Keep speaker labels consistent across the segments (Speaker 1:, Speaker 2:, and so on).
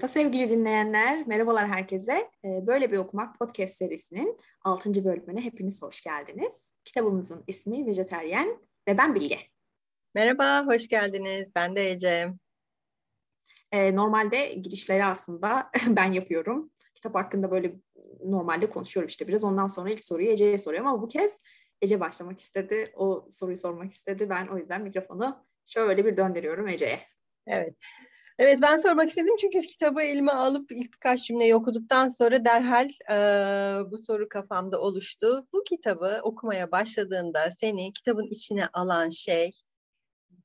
Speaker 1: Merhaba sevgili dinleyenler, merhabalar herkese. Ee, Böyle Bir Okumak podcast serisinin 6. bölümüne hepiniz hoş geldiniz. Kitabımızın ismi Vejeteryen ve ben Bilge.
Speaker 2: Merhaba, hoş geldiniz. Ben de Ece.
Speaker 1: Ee, normalde girişleri aslında ben yapıyorum. Kitap hakkında böyle normalde konuşuyorum işte biraz. Ondan sonra ilk soruyu Ece'ye soruyorum ama bu kez Ece başlamak istedi. O soruyu sormak istedi. Ben o yüzden mikrofonu şöyle bir döndürüyorum Ece'ye.
Speaker 2: Evet. Evet ben sormak istedim çünkü kitabı elime alıp ilk birkaç cümleyi okuduktan sonra derhal e, bu soru kafamda oluştu. Bu kitabı okumaya başladığında seni kitabın içine alan şey,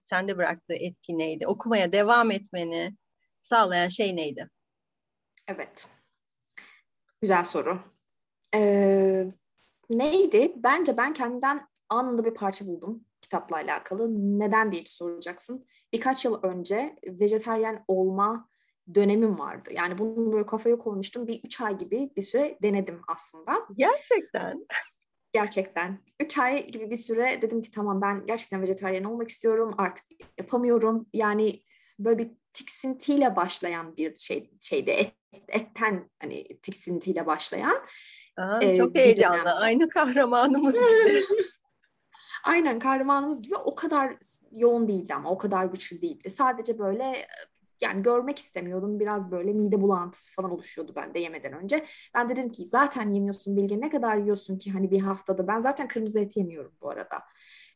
Speaker 2: sende bıraktığı etki neydi? Okumaya devam etmeni sağlayan şey neydi?
Speaker 1: Evet. Güzel soru. Ee, neydi? Bence ben kendimden anında bir parça buldum kitapla alakalı. Neden diye soracaksın. Birkaç yıl önce vejeteryen olma dönemim vardı. Yani bunu böyle kafaya koymuştum. Bir üç ay gibi bir süre denedim aslında.
Speaker 2: Gerçekten.
Speaker 1: Gerçekten. Üç ay gibi bir süre dedim ki tamam ben gerçekten vejeteryen olmak istiyorum. Artık yapamıyorum. Yani böyle bir tiksintiyle başlayan bir şey şeydi. Et, etten hani tiksintiyle başlayan.
Speaker 2: Aa, e, çok heyecanlı. Aynı kahramanımız gibi.
Speaker 1: Aynen kahramanımız gibi o kadar yoğun değildi ama o kadar güçlü değildi. Sadece böyle yani görmek istemiyordum. Biraz böyle mide bulantısı falan oluşuyordu bende yemeden önce. Ben dedim ki zaten yemiyorsun Bilge ne kadar yiyorsun ki hani bir haftada. Ben zaten kırmızı et yemiyorum bu arada.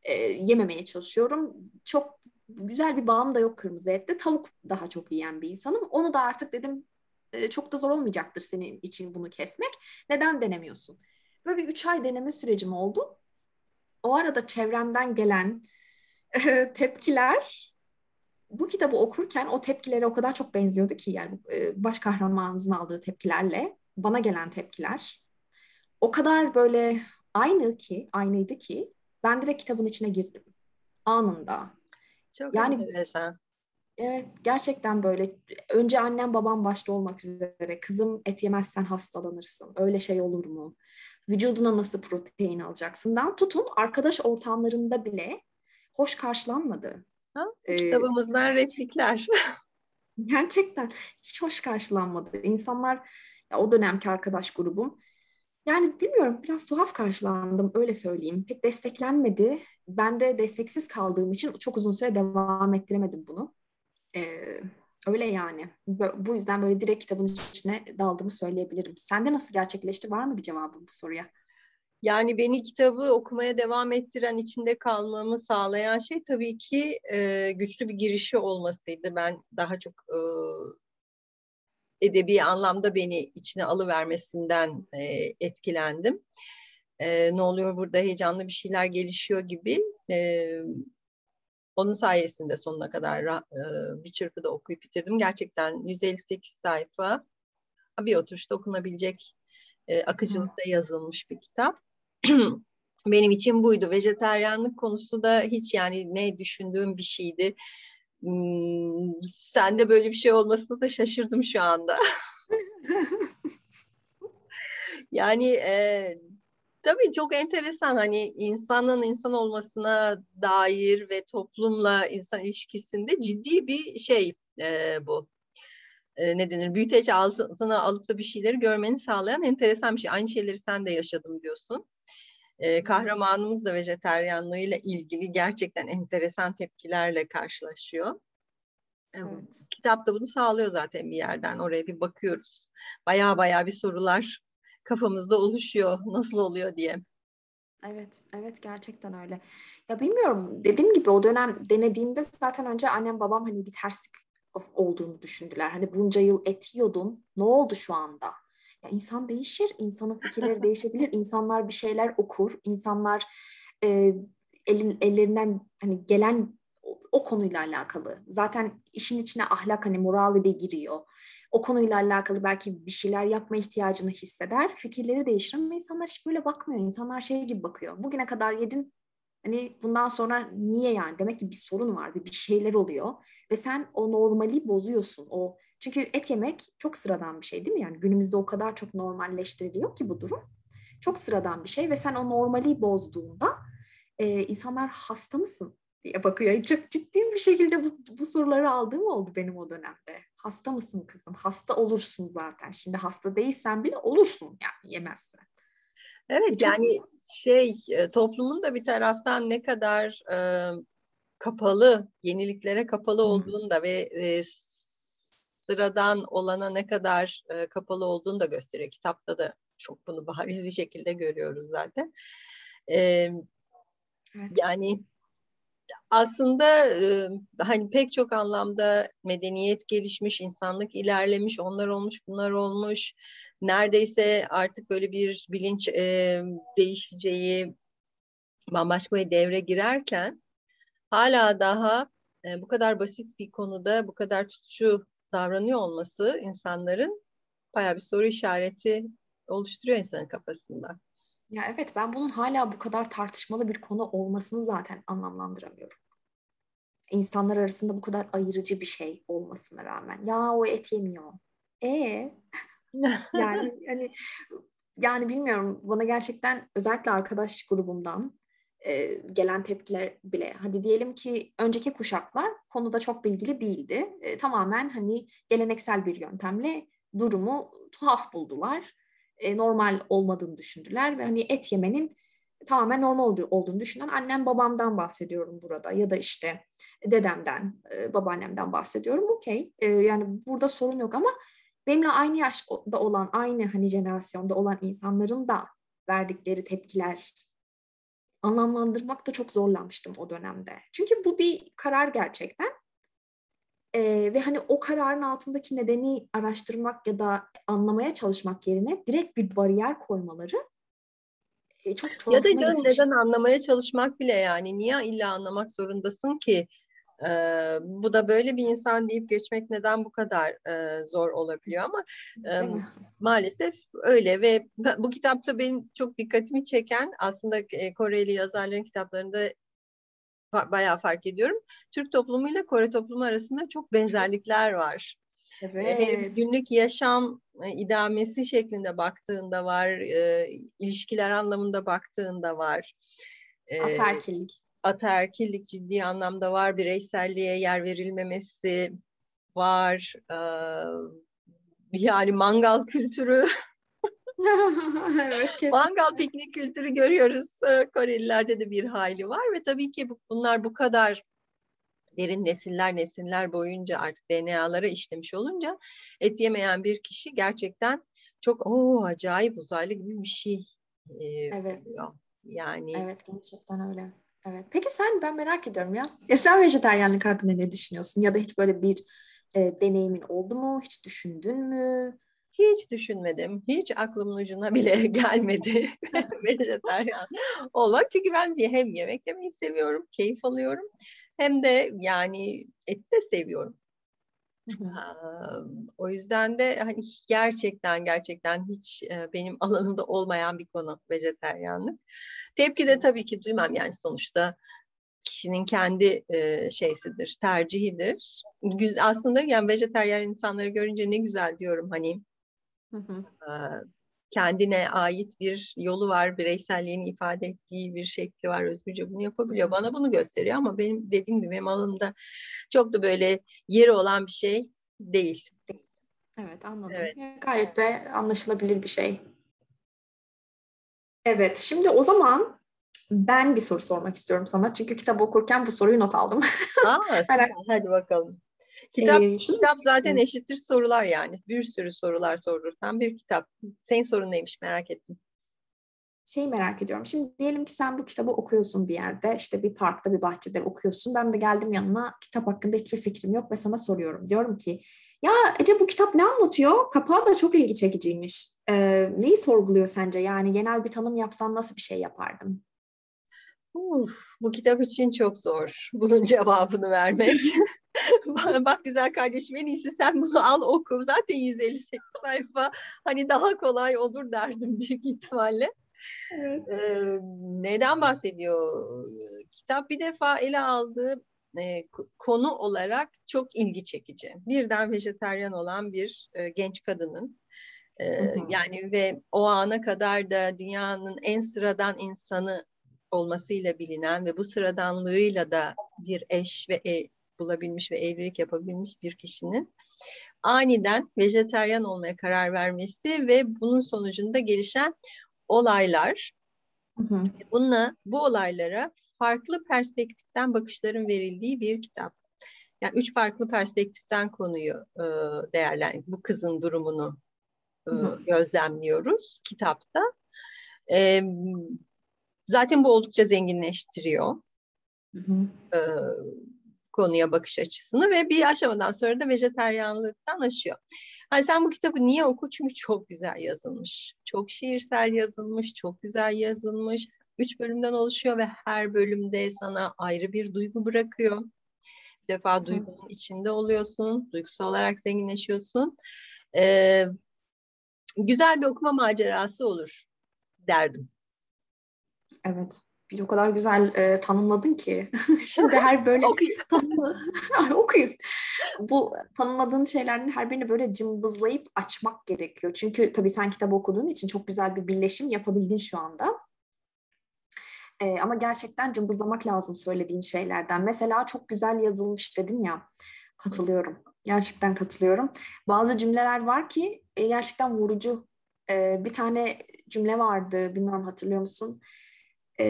Speaker 1: E, yememeye çalışıyorum. Çok güzel bir bağım da yok kırmızı ette. Tavuk daha çok yiyen bir insanım. Onu da artık dedim e, çok da zor olmayacaktır senin için bunu kesmek. Neden denemiyorsun? Böyle bir üç ay deneme sürecim oldu o arada çevremden gelen tepkiler bu kitabı okurken o tepkilere o kadar çok benziyordu ki yani baş kahramanımızın aldığı tepkilerle bana gelen tepkiler o kadar böyle aynı ki aynıydı ki ben direkt kitabın içine girdim anında.
Speaker 2: Çok yani, enteresan.
Speaker 1: Evet gerçekten böyle önce annem babam başta olmak üzere kızım et yemezsen hastalanırsın öyle şey olur mu? Vücuduna nasıl protein alacaksından tutun arkadaş ortamlarında bile hoş karşılanmadı.
Speaker 2: Ha, ee, kitabımızdan
Speaker 1: gerçekten hiç hoş karşılanmadı. İnsanlar ya o dönemki arkadaş grubum yani bilmiyorum biraz tuhaf karşılandım öyle söyleyeyim. Pek desteklenmedi. Ben de desteksiz kaldığım için çok uzun süre devam ettiremedim bunu. Ee, öyle yani. Bu yüzden böyle direkt kitabın içine daldığımı söyleyebilirim. Sende nasıl gerçekleşti? Var mı bir cevabın bu soruya?
Speaker 2: Yani beni kitabı okumaya devam ettiren, içinde kalmamı sağlayan şey tabii ki e, güçlü bir girişi olmasıydı. Ben daha çok e, edebi anlamda beni içine alıvermesinden e, etkilendim. E, ne oluyor burada heyecanlı bir şeyler gelişiyor gibi. E, onun sayesinde sonuna kadar e, bir çırpıda okuyup bitirdim. Gerçekten 158 sayfa bir oturuşta okunabilecek e, akıcılıkta yazılmış bir kitap. Benim için buydu. Vejeteryanlık konusu da hiç yani ne düşündüğüm bir şeydi. Hmm, sen de böyle bir şey olmasına da şaşırdım şu anda. yani e, Tabii çok enteresan hani insanın insan olmasına dair ve toplumla insan ilişkisinde ciddi bir şey e, bu. E, ne denir? Büyüteç altına alıp da bir şeyleri görmeni sağlayan enteresan bir şey. Aynı şeyleri sen de yaşadım diyorsun. E, kahramanımız da vejeteryanlığıyla ilgili gerçekten enteresan tepkilerle karşılaşıyor. Evet. Kitap da bunu sağlıyor zaten bir yerden. Oraya bir bakıyoruz. Baya baya bir sorular kafamızda oluşuyor. Nasıl oluyor diye.
Speaker 1: Evet, evet gerçekten öyle. Ya bilmiyorum dediğim gibi o dönem denediğimde zaten önce annem babam hani bir terslik olduğunu düşündüler. Hani bunca yıl et yiyordun ne oldu şu anda? Ya insan değişir, insanın fikirleri değişebilir, insanlar bir şeyler okur, insanlar e, elin, ellerinden hani gelen o, o konuyla alakalı. Zaten işin içine ahlak hani moral de giriyor o konuyla alakalı belki bir şeyler yapma ihtiyacını hisseder. Fikirleri değişir ama insanlar hiç böyle bakmıyor. İnsanlar şey gibi bakıyor. Bugüne kadar yedin hani bundan sonra niye yani? Demek ki bir sorun var, bir, bir şeyler oluyor. Ve sen o normali bozuyorsun. O çünkü et yemek çok sıradan bir şey değil mi? Yani günümüzde o kadar çok normalleştiriliyor ki bu durum. Çok sıradan bir şey ve sen o normali bozduğunda e, insanlar hasta mısın diye bakıyor. Çok ciddi bir şekilde bu, bu soruları aldığım oldu benim o dönemde. Hasta mısın kızım? Hasta olursun zaten. Şimdi hasta değilsen bile olursun yani yemezsen.
Speaker 2: Evet Çok... yani şey e, toplumun da bir taraftan ne kadar e, kapalı, yeniliklere kapalı olduğunu da ve e, sıradan olana ne kadar e, kapalı olduğunu da gösteriyor. Kitapta da çok bunu bariz bir şekilde görüyoruz zaten. E, evet. Yani aslında e, hani pek çok anlamda medeniyet gelişmiş, insanlık ilerlemiş, onlar olmuş, bunlar olmuş. Neredeyse artık böyle bir bilinç e, değişeceği bambaşka bir devre girerken hala daha e, bu kadar basit bir konuda bu kadar tutucu davranıyor olması insanların bayağı bir soru işareti oluşturuyor insanın kafasında.
Speaker 1: Ya evet ben bunun hala bu kadar tartışmalı bir konu olmasını zaten anlamlandıramıyorum. İnsanlar arasında bu kadar ayırıcı bir şey olmasına rağmen. Ya o et yemiyor. E yani hani yani bilmiyorum bana gerçekten özellikle arkadaş grubumdan e, gelen tepkiler bile hadi diyelim ki önceki kuşaklar konuda çok bilgili değildi. E, tamamen hani geleneksel bir yöntemle durumu tuhaf buldular. E, normal olmadığını düşündüler ve hani et yemenin tamamen normal olduğunu düşünen annem babamdan bahsediyorum burada ya da işte dedemden, e, babaannemden bahsediyorum. Okey. E, yani burada sorun yok ama benimle aynı yaşta olan, aynı hani jenerasyonda olan insanların da verdikleri tepkiler anlamlandırmakta çok zorlanmıştım o dönemde. Çünkü bu bir karar gerçekten. Ee, ve hani o kararın altındaki nedeni araştırmak ya da anlamaya çalışmak yerine direkt bir bariyer koymaları
Speaker 2: e, çok Ya da canım neden anlamaya çalışmak bile yani? Niye illa anlamak zorundasın ki? Ee, bu da böyle bir insan deyip geçmek neden bu kadar e, zor olabiliyor? Ama e, maalesef öyle ve bu kitapta benim çok dikkatimi çeken aslında e, Koreli yazarların kitaplarında bayağı fark ediyorum. Türk toplumuyla Kore toplumu arasında çok benzerlikler var. Evet. Hem günlük yaşam idamesi şeklinde baktığında var, e, ilişkiler anlamında baktığında var.
Speaker 1: Ataerkillik
Speaker 2: ataerkillik ciddi anlamda var, bireyselliğe yer verilmemesi var, yani mangal kültürü. evet, mangal piknik kültürü görüyoruz. Korelilerde de bir hayli var ve tabii ki bunlar bu kadar derin nesiller nesiller boyunca artık DNA'lara işlemiş olunca et yemeyen bir kişi gerçekten çok o acayip uzaylı gibi bir şey
Speaker 1: e, evet.
Speaker 2: oluyor. Yani
Speaker 1: Evet gerçekten öyle. Evet. Peki sen ben merak ediyorum ya. ya sen vejeteryanlık hakkında ne düşünüyorsun? Ya da hiç böyle bir e, deneyimin oldu mu? Hiç düşündün mü?
Speaker 2: Hiç düşünmedim. Hiç aklımın ucuna bile gelmedi vejeteryan olmak. Çünkü ben hem yemek yemeyi seviyorum, keyif alıyorum. Hem de yani et de seviyorum. o yüzden de hani gerçekten gerçekten hiç benim alanımda olmayan bir konu vejeteryanlık. Tepki de tabii ki duymam yani sonuçta kişinin kendi e, şeysidir, tercihidir. Güz, aslında yani vejeteryan insanları görünce ne güzel diyorum hani. Hı hı. Kendine ait bir yolu var, bireyselliğini ifade ettiği bir şekli var, özgürce bunu yapabiliyor. Bana bunu gösteriyor ama benim dediğim gibi benim alanımda çok da böyle yeri olan bir şey değil.
Speaker 1: Evet anladım. Evet. Gayet de anlaşılabilir bir şey. Evet şimdi o zaman ben bir soru sormak istiyorum sana. Çünkü kitap okurken bu soruyu not aldım.
Speaker 2: Aa, hadi bakalım. Kitap, ee, şu, kitap zaten eşittir sorular yani. Bir sürü sorular sorulursan bir kitap. Senin sorun neymiş merak ettim.
Speaker 1: Şey merak ediyorum. Şimdi diyelim ki sen bu kitabı okuyorsun bir yerde. işte bir parkta bir bahçede okuyorsun. Ben de geldim yanına kitap hakkında hiçbir fikrim yok ve sana soruyorum. Diyorum ki ya Ece bu kitap ne anlatıyor? Kapağı da çok ilgi çekiciymiş. Ee, neyi sorguluyor sence? Yani genel bir tanım yapsan nasıl bir şey yapardın?
Speaker 2: Uf, bu kitap için çok zor bunun cevabını vermek. Bak güzel kardeşim en iyisi sen bunu al oku. Zaten 158 sayfa hani daha kolay olur derdim büyük ihtimalle. Evet. Ee, neden bahsediyor? Kitap bir defa ele aldığı e, konu olarak çok ilgi çekici. Birden vejeteryan olan bir e, genç kadının e, yani ve o ana kadar da dünyanın en sıradan insanı olmasıyla bilinen ve bu sıradanlığıyla da bir eş ve e, bulabilmiş ve evlilik yapabilmiş bir kişinin aniden vejeteryan olmaya karar vermesi ve bunun sonucunda gelişen olaylar. Hı hı. Bununla bu olaylara farklı perspektiften bakışların verildiği bir kitap. Yani üç farklı perspektiften konuyu e, değerlen bu kızın durumunu e, gözlemliyoruz kitapta. E, zaten bu oldukça zenginleştiriyor hı hı. E, konuya bakış açısını ve bir aşamadan sonra da vejeteryanlıktan aşıyor. Hani sen bu kitabı niye oku? Çünkü çok güzel yazılmış. Çok şiirsel yazılmış, çok güzel yazılmış. Üç bölümden oluşuyor ve her bölümde sana ayrı bir duygu bırakıyor. Bir defa duygunun içinde oluyorsun, duygusal olarak zenginleşiyorsun. Ee, güzel bir okuma macerası olur derdim.
Speaker 1: Evet. Bir o kadar güzel e, tanımladın ki. Şimdi her böyle tanımla... okuyun. Bu tanımladığın şeylerin her birini böyle cımbızlayıp açmak gerekiyor. Çünkü tabii sen kitap okuduğun için çok güzel bir birleşim yapabildin şu anda. E, ama gerçekten cımbızlamak lazım söylediğin şeylerden. Mesela çok güzel yazılmış dedin ya. Katılıyorum. Gerçekten katılıyorum. Bazı cümleler var ki e, gerçekten vurucu. E, bir tane cümle vardı, bilmiyorum hatırlıyor musun? E,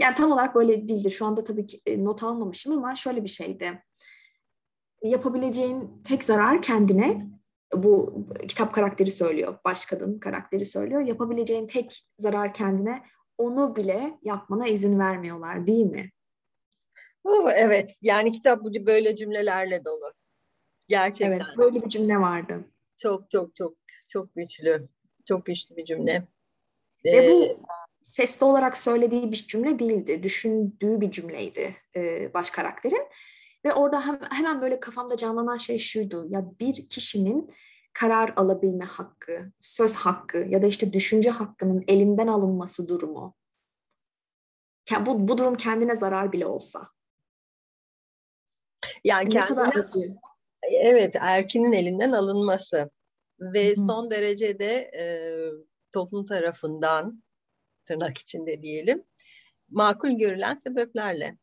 Speaker 1: yani tam olarak böyle değildi. Şu anda tabii ki e, not almamışım ama şöyle bir şeydi. Yapabileceğin tek zarar kendine, bu kitap karakteri söylüyor, baş kadın karakteri söylüyor. Yapabileceğin tek zarar kendine, onu bile yapmana izin vermiyorlar değil mi?
Speaker 2: Oh, evet, yani kitap böyle cümlelerle dolu. Gerçekten. Evet,
Speaker 1: böyle bir cümle vardı.
Speaker 2: Çok çok çok çok güçlü. Çok güçlü bir cümle.
Speaker 1: Ve ee, bu sesli olarak söylediği bir cümle değildi. Düşündüğü bir cümleydi e, baş karakterin. Ve orada hem, hemen böyle kafamda canlanan şey şuydu. Ya bir kişinin karar alabilme hakkı, söz hakkı ya da işte düşünce hakkının elinden alınması durumu. Bu, bu durum kendine zarar bile olsa.
Speaker 2: Yani ne kendine, kadar acı. Evet, erkinin elinden alınması ve Hı. son derecede e, toplum tarafından tırnak içinde diyelim makul görülen sebeplerle.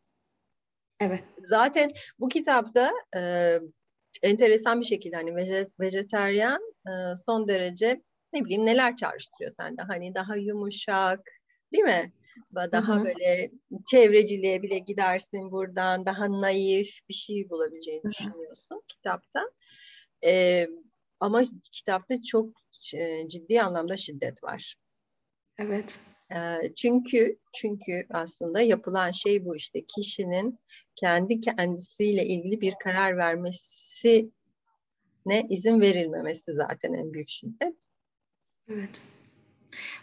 Speaker 1: Evet.
Speaker 2: Zaten bu kitapta e, enteresan bir şekilde hani vejeteryan e, son derece ne bileyim neler çağrıştırıyor sende hani daha yumuşak değil mi? Daha Hı-hı. böyle çevreciliğe bile gidersin buradan daha naif bir şey bulabileceğini Hı-hı. düşünüyorsun kitapta. E, ama kitapta çok e, ciddi anlamda şiddet var.
Speaker 1: Evet.
Speaker 2: Çünkü çünkü aslında yapılan şey bu işte kişinin kendi kendisiyle ilgili bir karar vermesi ne izin verilmemesi zaten en büyük şiddet.
Speaker 1: Evet.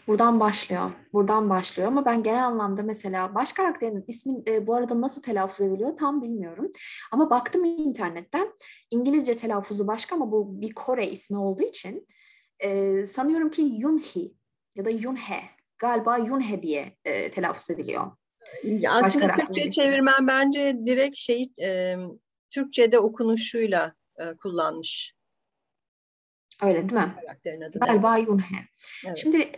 Speaker 1: Buradan başlıyor. Buradan başlıyor ama ben genel anlamda mesela baş karakterin ismi e, bu arada nasıl telaffuz ediliyor tam bilmiyorum. Ama baktım internetten İngilizce telaffuzu başka ama bu bir Kore ismi olduğu için e, sanıyorum ki Yunhee ya da Yunhe galiba Yunhe diye e, telaffuz ediliyor.
Speaker 2: Ya aslında Türkçe çevirmen bence direkt şey e, Türkçe'de okunuşuyla e, kullanmış.
Speaker 1: Öyle değil mi? Adı galiba. Yunhe. Evet. Şimdi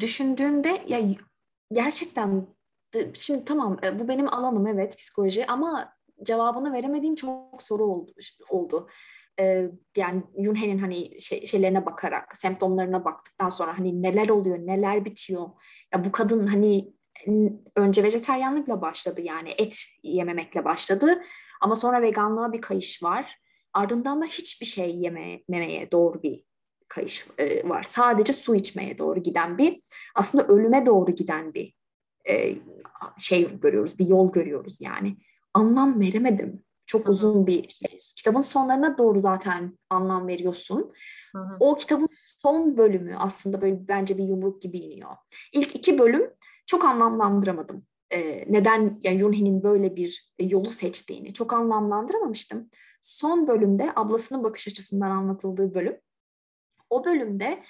Speaker 1: düşündüğünde ya gerçekten şimdi tamam e, bu benim alanım evet psikoloji ama cevabını veremediğim çok soru oldu. oldu e, yani Yunhe'nin hani şey, şeylerine bakarak, semptomlarına baktıktan sonra hani neler oluyor, neler bitiyor. Ya bu kadın hani önce vejeteryanlıkla başladı yani et yememekle başladı ama sonra veganlığa bir kayış var. Ardından da hiçbir şey yememeye doğru bir kayış e, var. Sadece su içmeye doğru giden bir aslında ölüme doğru giden bir e, şey görüyoruz, bir yol görüyoruz yani. Anlam veremedim. Çok Hı-hı. uzun bir şey. Kitabın sonlarına doğru zaten anlam veriyorsun. Hı-hı. O kitabın son bölümü aslında böyle bence bir yumruk gibi iniyor. İlk iki bölüm çok anlamlandıramadım. Ee, neden yani Yunhi'nin böyle bir yolu seçtiğini çok anlamlandıramamıştım. Son bölümde ablasının bakış açısından anlatıldığı bölüm. O bölümde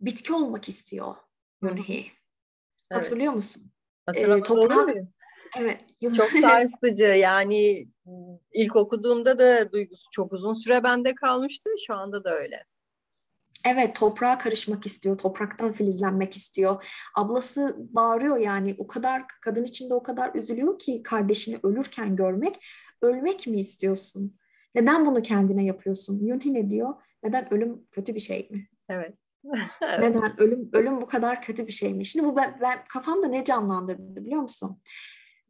Speaker 1: bitki olmak istiyor Yunhi. Evet. Hatırlıyor musun?
Speaker 2: Hatırlamam ee, toprak, Evet. Çok sarsıcı yani ilk okuduğumda da duygusu çok uzun süre bende kalmıştı. Şu anda da öyle.
Speaker 1: Evet toprağa karışmak istiyor, topraktan filizlenmek istiyor. Ablası bağırıyor yani o kadar kadın içinde o kadar üzülüyor ki kardeşini ölürken görmek. Ölmek mi istiyorsun? Neden bunu kendine yapıyorsun? Yunhi ne diyor? Neden ölüm kötü bir şey mi?
Speaker 2: Evet.
Speaker 1: Neden ölüm ölüm bu kadar kötü bir şey mi? Şimdi bu ben, ben kafamda ne canlandırdı biliyor musun?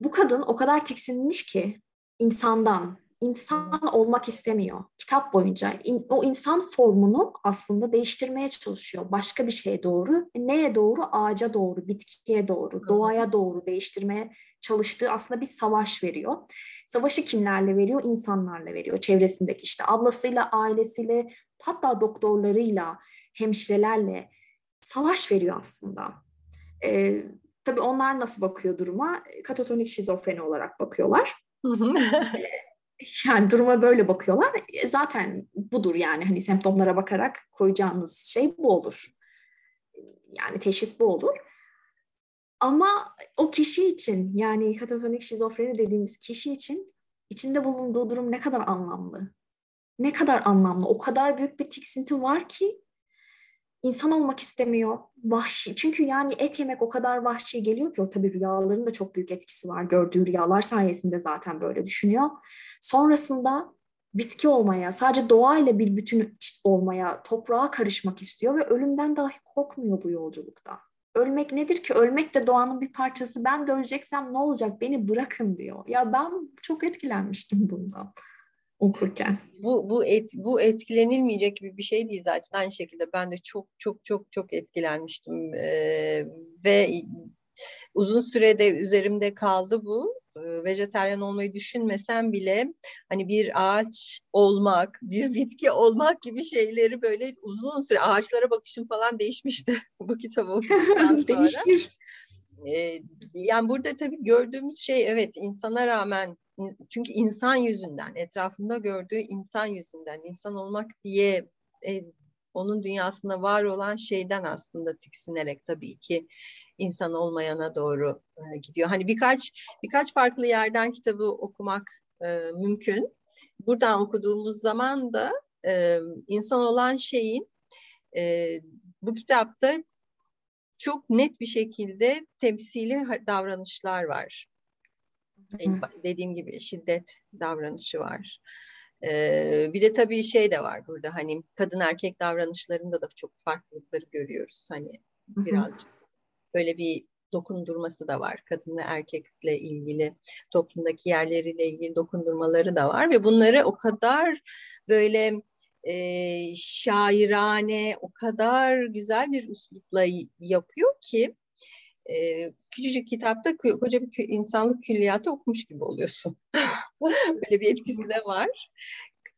Speaker 1: Bu kadın o kadar tiksinmiş ki insandan, insan olmak istemiyor. Kitap boyunca in, o insan formunu aslında değiştirmeye çalışıyor. Başka bir şeye doğru. Neye doğru? Ağaca doğru, bitkiye doğru, doğaya doğru değiştirmeye çalıştığı aslında bir savaş veriyor. Savaşı kimlerle veriyor? İnsanlarla veriyor. Çevresindeki işte ablasıyla, ailesiyle, hatta doktorlarıyla, hemşirelerle savaş veriyor aslında. Ee, tabii onlar nasıl bakıyor duruma? Katatonik şizofreni olarak bakıyorlar. yani duruma böyle bakıyorlar. E, zaten budur yani hani semptomlara bakarak koyacağınız şey bu olur. Yani teşhis bu olur. Ama o kişi için yani katatonik şizofreni dediğimiz kişi için içinde bulunduğu durum ne kadar anlamlı? Ne kadar anlamlı? O kadar büyük bir tiksinti var ki insan olmak istemiyor. Vahşi. Çünkü yani et yemek o kadar vahşi geliyor ki o tabii rüyaların da çok büyük etkisi var. Gördüğü rüyalar sayesinde zaten böyle düşünüyor. Sonrasında bitki olmaya, sadece doğayla bir bütün olmaya, toprağa karışmak istiyor ve ölümden dahi korkmuyor bu yolculukta. Ölmek nedir ki? Ölmek de doğanın bir parçası. Ben de öleceksem ne olacak? Beni bırakın diyor. Ya ben çok etkilenmiştim bundan okurken.
Speaker 2: Bu bu et, bu etkilenilmeyecek gibi bir şey değil zaten aynı şekilde ben de çok çok çok çok etkilenmiştim ee, ve uzun sürede üzerimde kaldı bu vejeteryan olmayı düşünmesem bile hani bir ağaç olmak, bir bitki olmak gibi şeyleri böyle uzun süre ağaçlara bakışım falan değişmişti bu kitabı okuduktan sonra. Değişir. Ee, yani burada tabii gördüğümüz şey evet insana rağmen çünkü insan yüzünden etrafında gördüğü insan yüzünden insan olmak diye e, onun dünyasında var olan şeyden aslında tiksinerek tabii ki insan olmayana doğru e, gidiyor. Hani birkaç birkaç farklı yerden kitabı okumak e, mümkün. Buradan okuduğumuz zaman da e, insan olan şeyin e, bu kitapta çok net bir şekilde temsili davranışlar var. Dediğim gibi şiddet davranışı var. Ee, bir de tabii şey de var burada hani kadın erkek davranışlarında da çok farklılıkları görüyoruz. Hani birazcık böyle bir dokundurması da var. Kadın ve erkekle ilgili toplumdaki yerleriyle ilgili dokundurmaları da var ve bunları o kadar böyle e, şairane, o kadar güzel bir üslupla yapıyor ki e, küçücük kitapta koca bir insanlık külliyatı okumuş gibi oluyorsun. Böyle bir etkisi de var.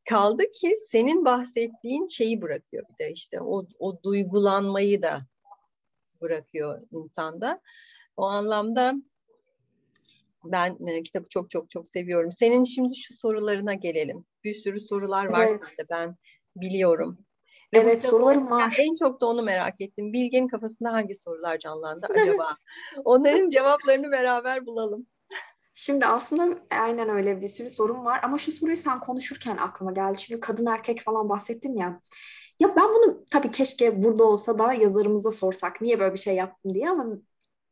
Speaker 2: Kaldı ki senin bahsettiğin şeyi bırakıyor bir de işte o, o duygulanmayı da bırakıyor insanda. O anlamda ben e, kitabı çok çok çok seviyorum. Senin şimdi şu sorularına gelelim. Bir sürü sorular var evet. sende ben biliyorum.
Speaker 1: Ve evet sorularım var.
Speaker 2: En çok da onu merak ettim. Bilge'nin kafasında hangi sorular canlandı acaba? Onların cevaplarını beraber bulalım.
Speaker 1: Şimdi aslında aynen öyle bir sürü sorun var ama şu soruyu sen konuşurken aklıma geldi. Çünkü kadın erkek falan bahsettin ya. Ya ben bunu tabii keşke burada olsa da yazarımıza sorsak niye böyle bir şey yaptın diye ama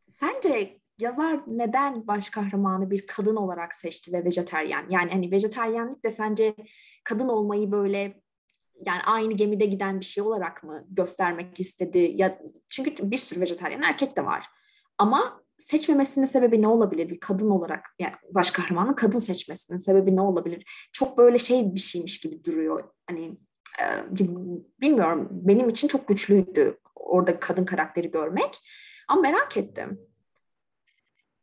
Speaker 1: sence yazar neden baş kahramanı bir kadın olarak seçti ve vejeteryan? Yani hani vejeteryanlık de sence kadın olmayı böyle yani aynı gemide giden bir şey olarak mı göstermek istedi? Ya çünkü bir sürü vejeteryan erkek de var. Ama seçmemesinin sebebi ne olabilir bir kadın olarak? Yani baş kahramanın kadın seçmesinin sebebi ne olabilir? Çok böyle şey bir şeymiş gibi duruyor. Hani e, bilmiyorum benim için çok güçlüydü orada kadın karakteri görmek. Ama merak ettim.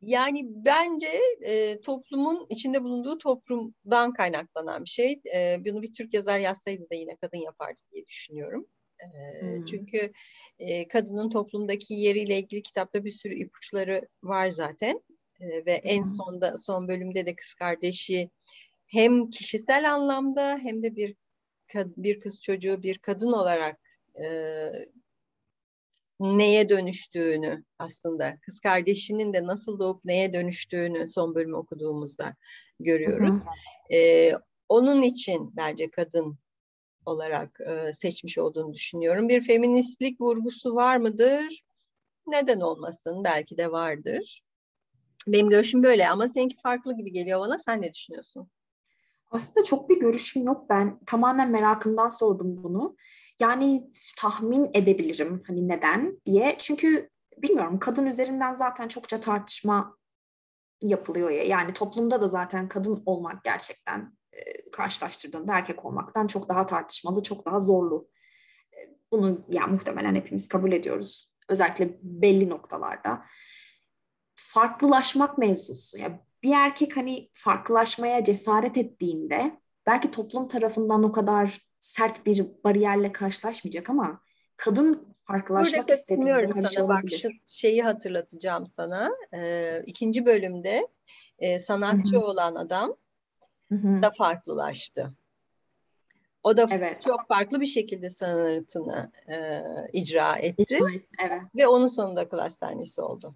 Speaker 2: Yani bence e, toplumun içinde bulunduğu toplumdan kaynaklanan bir şey. E, bunu bir Türk yazar yazsaydı da yine kadın yapardı diye düşünüyorum. E, hmm. Çünkü e, kadının toplumdaki yeriyle ilgili kitapta bir sürü ipuçları var zaten. E, ve hmm. en sonda son bölümde de kız kardeşi hem kişisel anlamda hem de bir bir kız çocuğu bir kadın olarak e, neye dönüştüğünü aslında kız kardeşinin de nasıl doğup neye dönüştüğünü son bölümü okuduğumuzda görüyoruz. Ee, onun için bence kadın olarak e, seçmiş olduğunu düşünüyorum. Bir feministlik vurgusu var mıdır? Neden olmasın? Belki de vardır. Benim görüşüm böyle ama seninki farklı gibi geliyor bana. Sen ne düşünüyorsun?
Speaker 1: Aslında çok bir görüşüm yok. Ben tamamen merakımdan sordum bunu. Yani tahmin edebilirim hani neden diye. Çünkü bilmiyorum kadın üzerinden zaten çokça tartışma yapılıyor ya. Yani toplumda da zaten kadın olmak gerçekten e, karşılaştırdığında erkek olmaktan çok daha tartışmalı, çok daha zorlu. E, bunu yani muhtemelen hepimiz kabul ediyoruz. Özellikle belli noktalarda. Farklılaşmak mevzusu. Yani bir erkek hani farklılaşmaya cesaret ettiğinde belki toplum tarafından o kadar sert bir bariyerle karşılaşmayacak ama kadın farklılaşmak istediğinde
Speaker 2: sana şey bak şu şeyi hatırlatacağım sana. Ee, ikinci bölümde e, sanatçı Hı-hı. olan adam Hı-hı. da farklılaştı. O da evet. çok farklı bir şekilde sanatını e, icra etti. Evet. Ve onun sonunda akıl hastanesi oldu.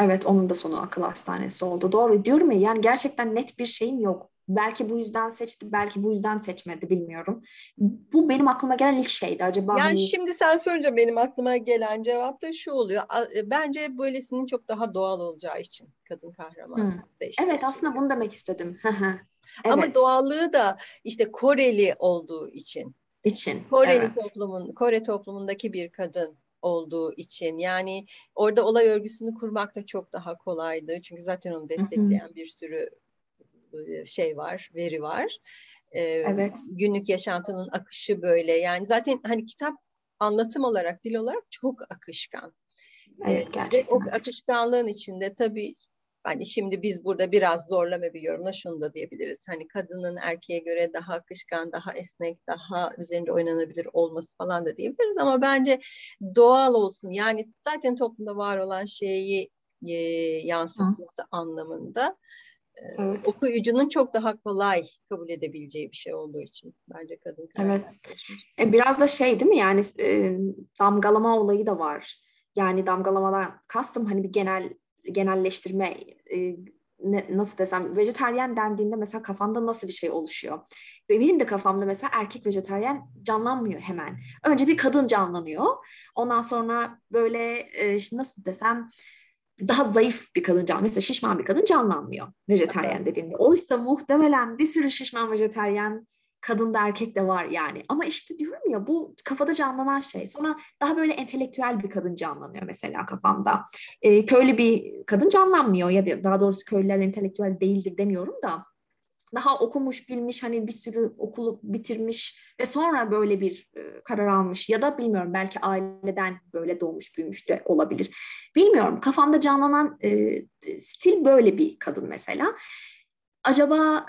Speaker 1: Evet onun da sonu akıl hastanesi oldu. Doğru diyorum ya yani gerçekten net bir şeyim yok. Belki bu yüzden seçti, belki bu yüzden seçmedi bilmiyorum. Bu benim aklıma gelen ilk şeydi. Acaba
Speaker 2: yani hani... şimdi sen sorunca benim aklıma gelen cevap da şu oluyor. E, bence böylesinin çok daha doğal olacağı için kadın kahraman hmm.
Speaker 1: seçti. Evet aslında bunu demek istedim. evet.
Speaker 2: Ama doğallığı da işte Koreli olduğu için.
Speaker 1: İçin.
Speaker 2: Koreli evet. toplumun, Kore toplumundaki bir kadın olduğu için yani orada olay örgüsünü kurmak da çok daha kolaydı. Çünkü zaten onu destekleyen bir sürü şey var, veri var.
Speaker 1: Ee, evet.
Speaker 2: Günlük yaşantının akışı böyle. Yani zaten hani kitap anlatım olarak, dil olarak çok akışkan.
Speaker 1: Evet, gerçekten.
Speaker 2: Ve o akışkanlığın içinde tabii hani şimdi biz burada biraz zorlama bir yorumla şunu da diyebiliriz. Hani kadının erkeğe göre daha akışkan, daha esnek, daha üzerinde oynanabilir olması falan da diyebiliriz. Ama bence doğal olsun. Yani zaten toplumda var olan şeyi e, yansıtması Hı. anlamında evet. okuyucunun çok daha kolay kabul edebileceği bir şey olduğu için bence kadın
Speaker 1: Evet. E, biraz da şey değil mi yani e, damgalama olayı da var. Yani damgalamadan kastım hani bir genel genelleştirme e, ne, nasıl desem vejeteryen dendiğinde mesela kafanda nasıl bir şey oluşuyor? Benim de kafamda mesela erkek vejeteryen canlanmıyor hemen. Önce bir kadın canlanıyor. Ondan sonra böyle e, nasıl desem daha zayıf bir kadın can, mesela şişman bir kadın canlanmıyor vejeteryen dediğinde. Oysa muhtemelen bir sürü şişman vejeteryen kadın da erkek de var yani. Ama işte diyorum ya bu kafada canlanan şey. Sonra daha böyle entelektüel bir kadın canlanıyor mesela kafamda. E, köylü bir kadın canlanmıyor ya da daha doğrusu köylüler entelektüel değildir demiyorum da daha okumuş, bilmiş, hani bir sürü okulu bitirmiş ve sonra böyle bir e, karar almış ya da bilmiyorum belki aileden böyle doğmuş, büyümüş de olabilir. Bilmiyorum. Kafamda canlanan e, stil böyle bir kadın mesela. Acaba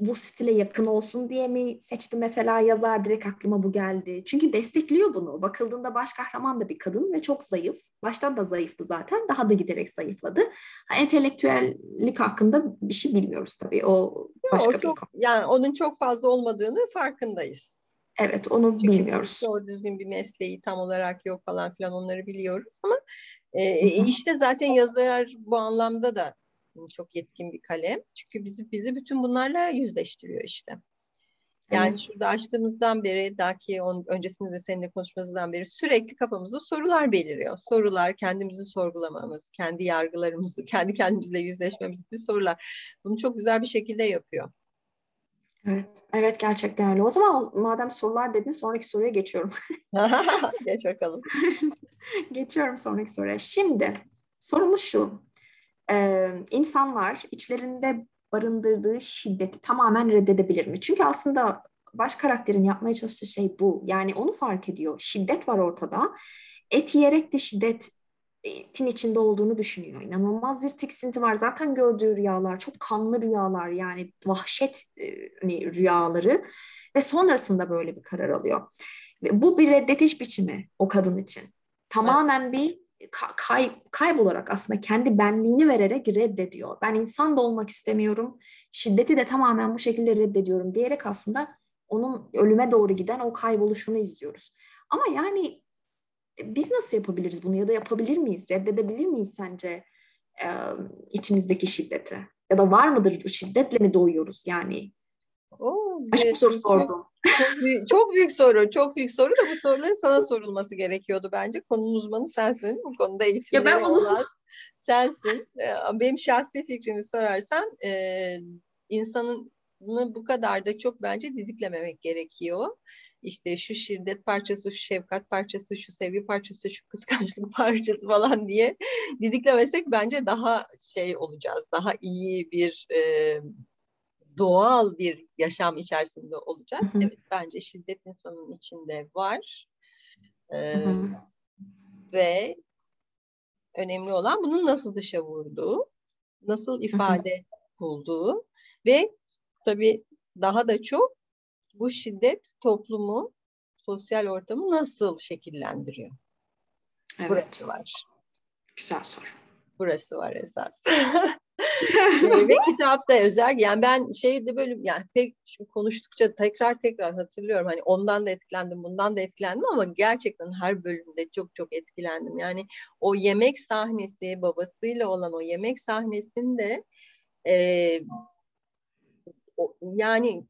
Speaker 1: bu stile yakın olsun diye mi seçti mesela yazar direkt aklıma bu geldi. Çünkü destekliyor bunu. Bakıldığında baş kahraman da bir kadın ve çok zayıf. Baştan da zayıftı zaten. Daha da giderek zayıfladı. Ha, entelektüellik hakkında bir şey bilmiyoruz tabii. O başka Yo, o
Speaker 2: bir çok, konu. Yani onun çok fazla olmadığını farkındayız.
Speaker 1: Evet onu Çünkü bilmiyoruz.
Speaker 2: Doğru düzgün bir mesleği tam olarak yok falan filan onları biliyoruz ama e, işte zaten yazar bu anlamda da çok yetkin bir kalem. Çünkü bizi bizi bütün bunlarla yüzleştiriyor işte. Yani evet. şurada açtığımızdan beri, daha ki on, öncesinde de seninle konuşmamızdan beri sürekli kafamızda sorular beliriyor. Sorular, kendimizi sorgulamamız, kendi yargılarımızı, kendi kendimizle yüzleşmemiz bir sorular. Bunu çok güzel bir şekilde yapıyor.
Speaker 1: Evet, evet gerçekten öyle. O zaman madem sorular dedin sonraki soruya geçiyorum.
Speaker 2: Geç bakalım.
Speaker 1: Geçiyorum sonraki soruya. Şimdi sorumuz şu e, insanlar içlerinde barındırdığı şiddeti tamamen reddedebilir mi? Çünkü aslında baş karakterin yapmaya çalıştığı şey bu. Yani onu fark ediyor. Şiddet var ortada. Et yiyerek de şiddetin içinde olduğunu düşünüyor. İnanılmaz bir tiksinti var. Zaten gördüğü rüyalar çok kanlı rüyalar yani vahşet hani, rüyaları ve sonrasında böyle bir karar alıyor. Bu bir reddetiş biçimi o kadın için. Tamamen bir kay, kaybolarak aslında kendi benliğini vererek reddediyor. Ben insan da olmak istemiyorum. Şiddeti de tamamen bu şekilde reddediyorum diyerek aslında onun ölüme doğru giden o kayboluşunu izliyoruz. Ama yani e, biz nasıl yapabiliriz bunu ya da yapabilir miyiz? Reddedebilir miyiz sence e, içimizdeki şiddeti? Ya da var mıdır şiddetle mi doğuyoruz yani?
Speaker 2: Oo,
Speaker 1: Açık soru sordum.
Speaker 2: Çok büyük, çok büyük soru, çok büyük soru da bu soruların sana sorulması gerekiyordu bence. Konunun uzmanı sensin. Bu konuda eğitimleri ya ben olan sensin. Benim şahsi fikrimi sorarsan e, insanın bu kadar da çok bence didiklememek gerekiyor. İşte şu şiddet parçası, şu şefkat parçası, şu sevgi parçası, şu kıskançlık parçası falan diye didiklemesek bence daha şey olacağız. Daha iyi bir e, doğal bir yaşam içerisinde olacağız. Hı hı. Evet bence şiddet insanın içinde var. Ee, hı hı. Ve önemli olan bunun nasıl dışa vurduğu, nasıl ifade hı hı. bulduğu ve tabii daha da çok bu şiddet toplumu, sosyal ortamı nasıl şekillendiriyor? Evet. Burası var.
Speaker 1: Güzel soru.
Speaker 2: Burası var esas. ve kitapta özel yani ben şeyde böyle yani pek şimdi konuştukça tekrar tekrar hatırlıyorum. Hani ondan da etkilendim bundan da etkilendim ama gerçekten her bölümde çok çok etkilendim. Yani o yemek sahnesi babasıyla olan o yemek sahnesinde e, o, yani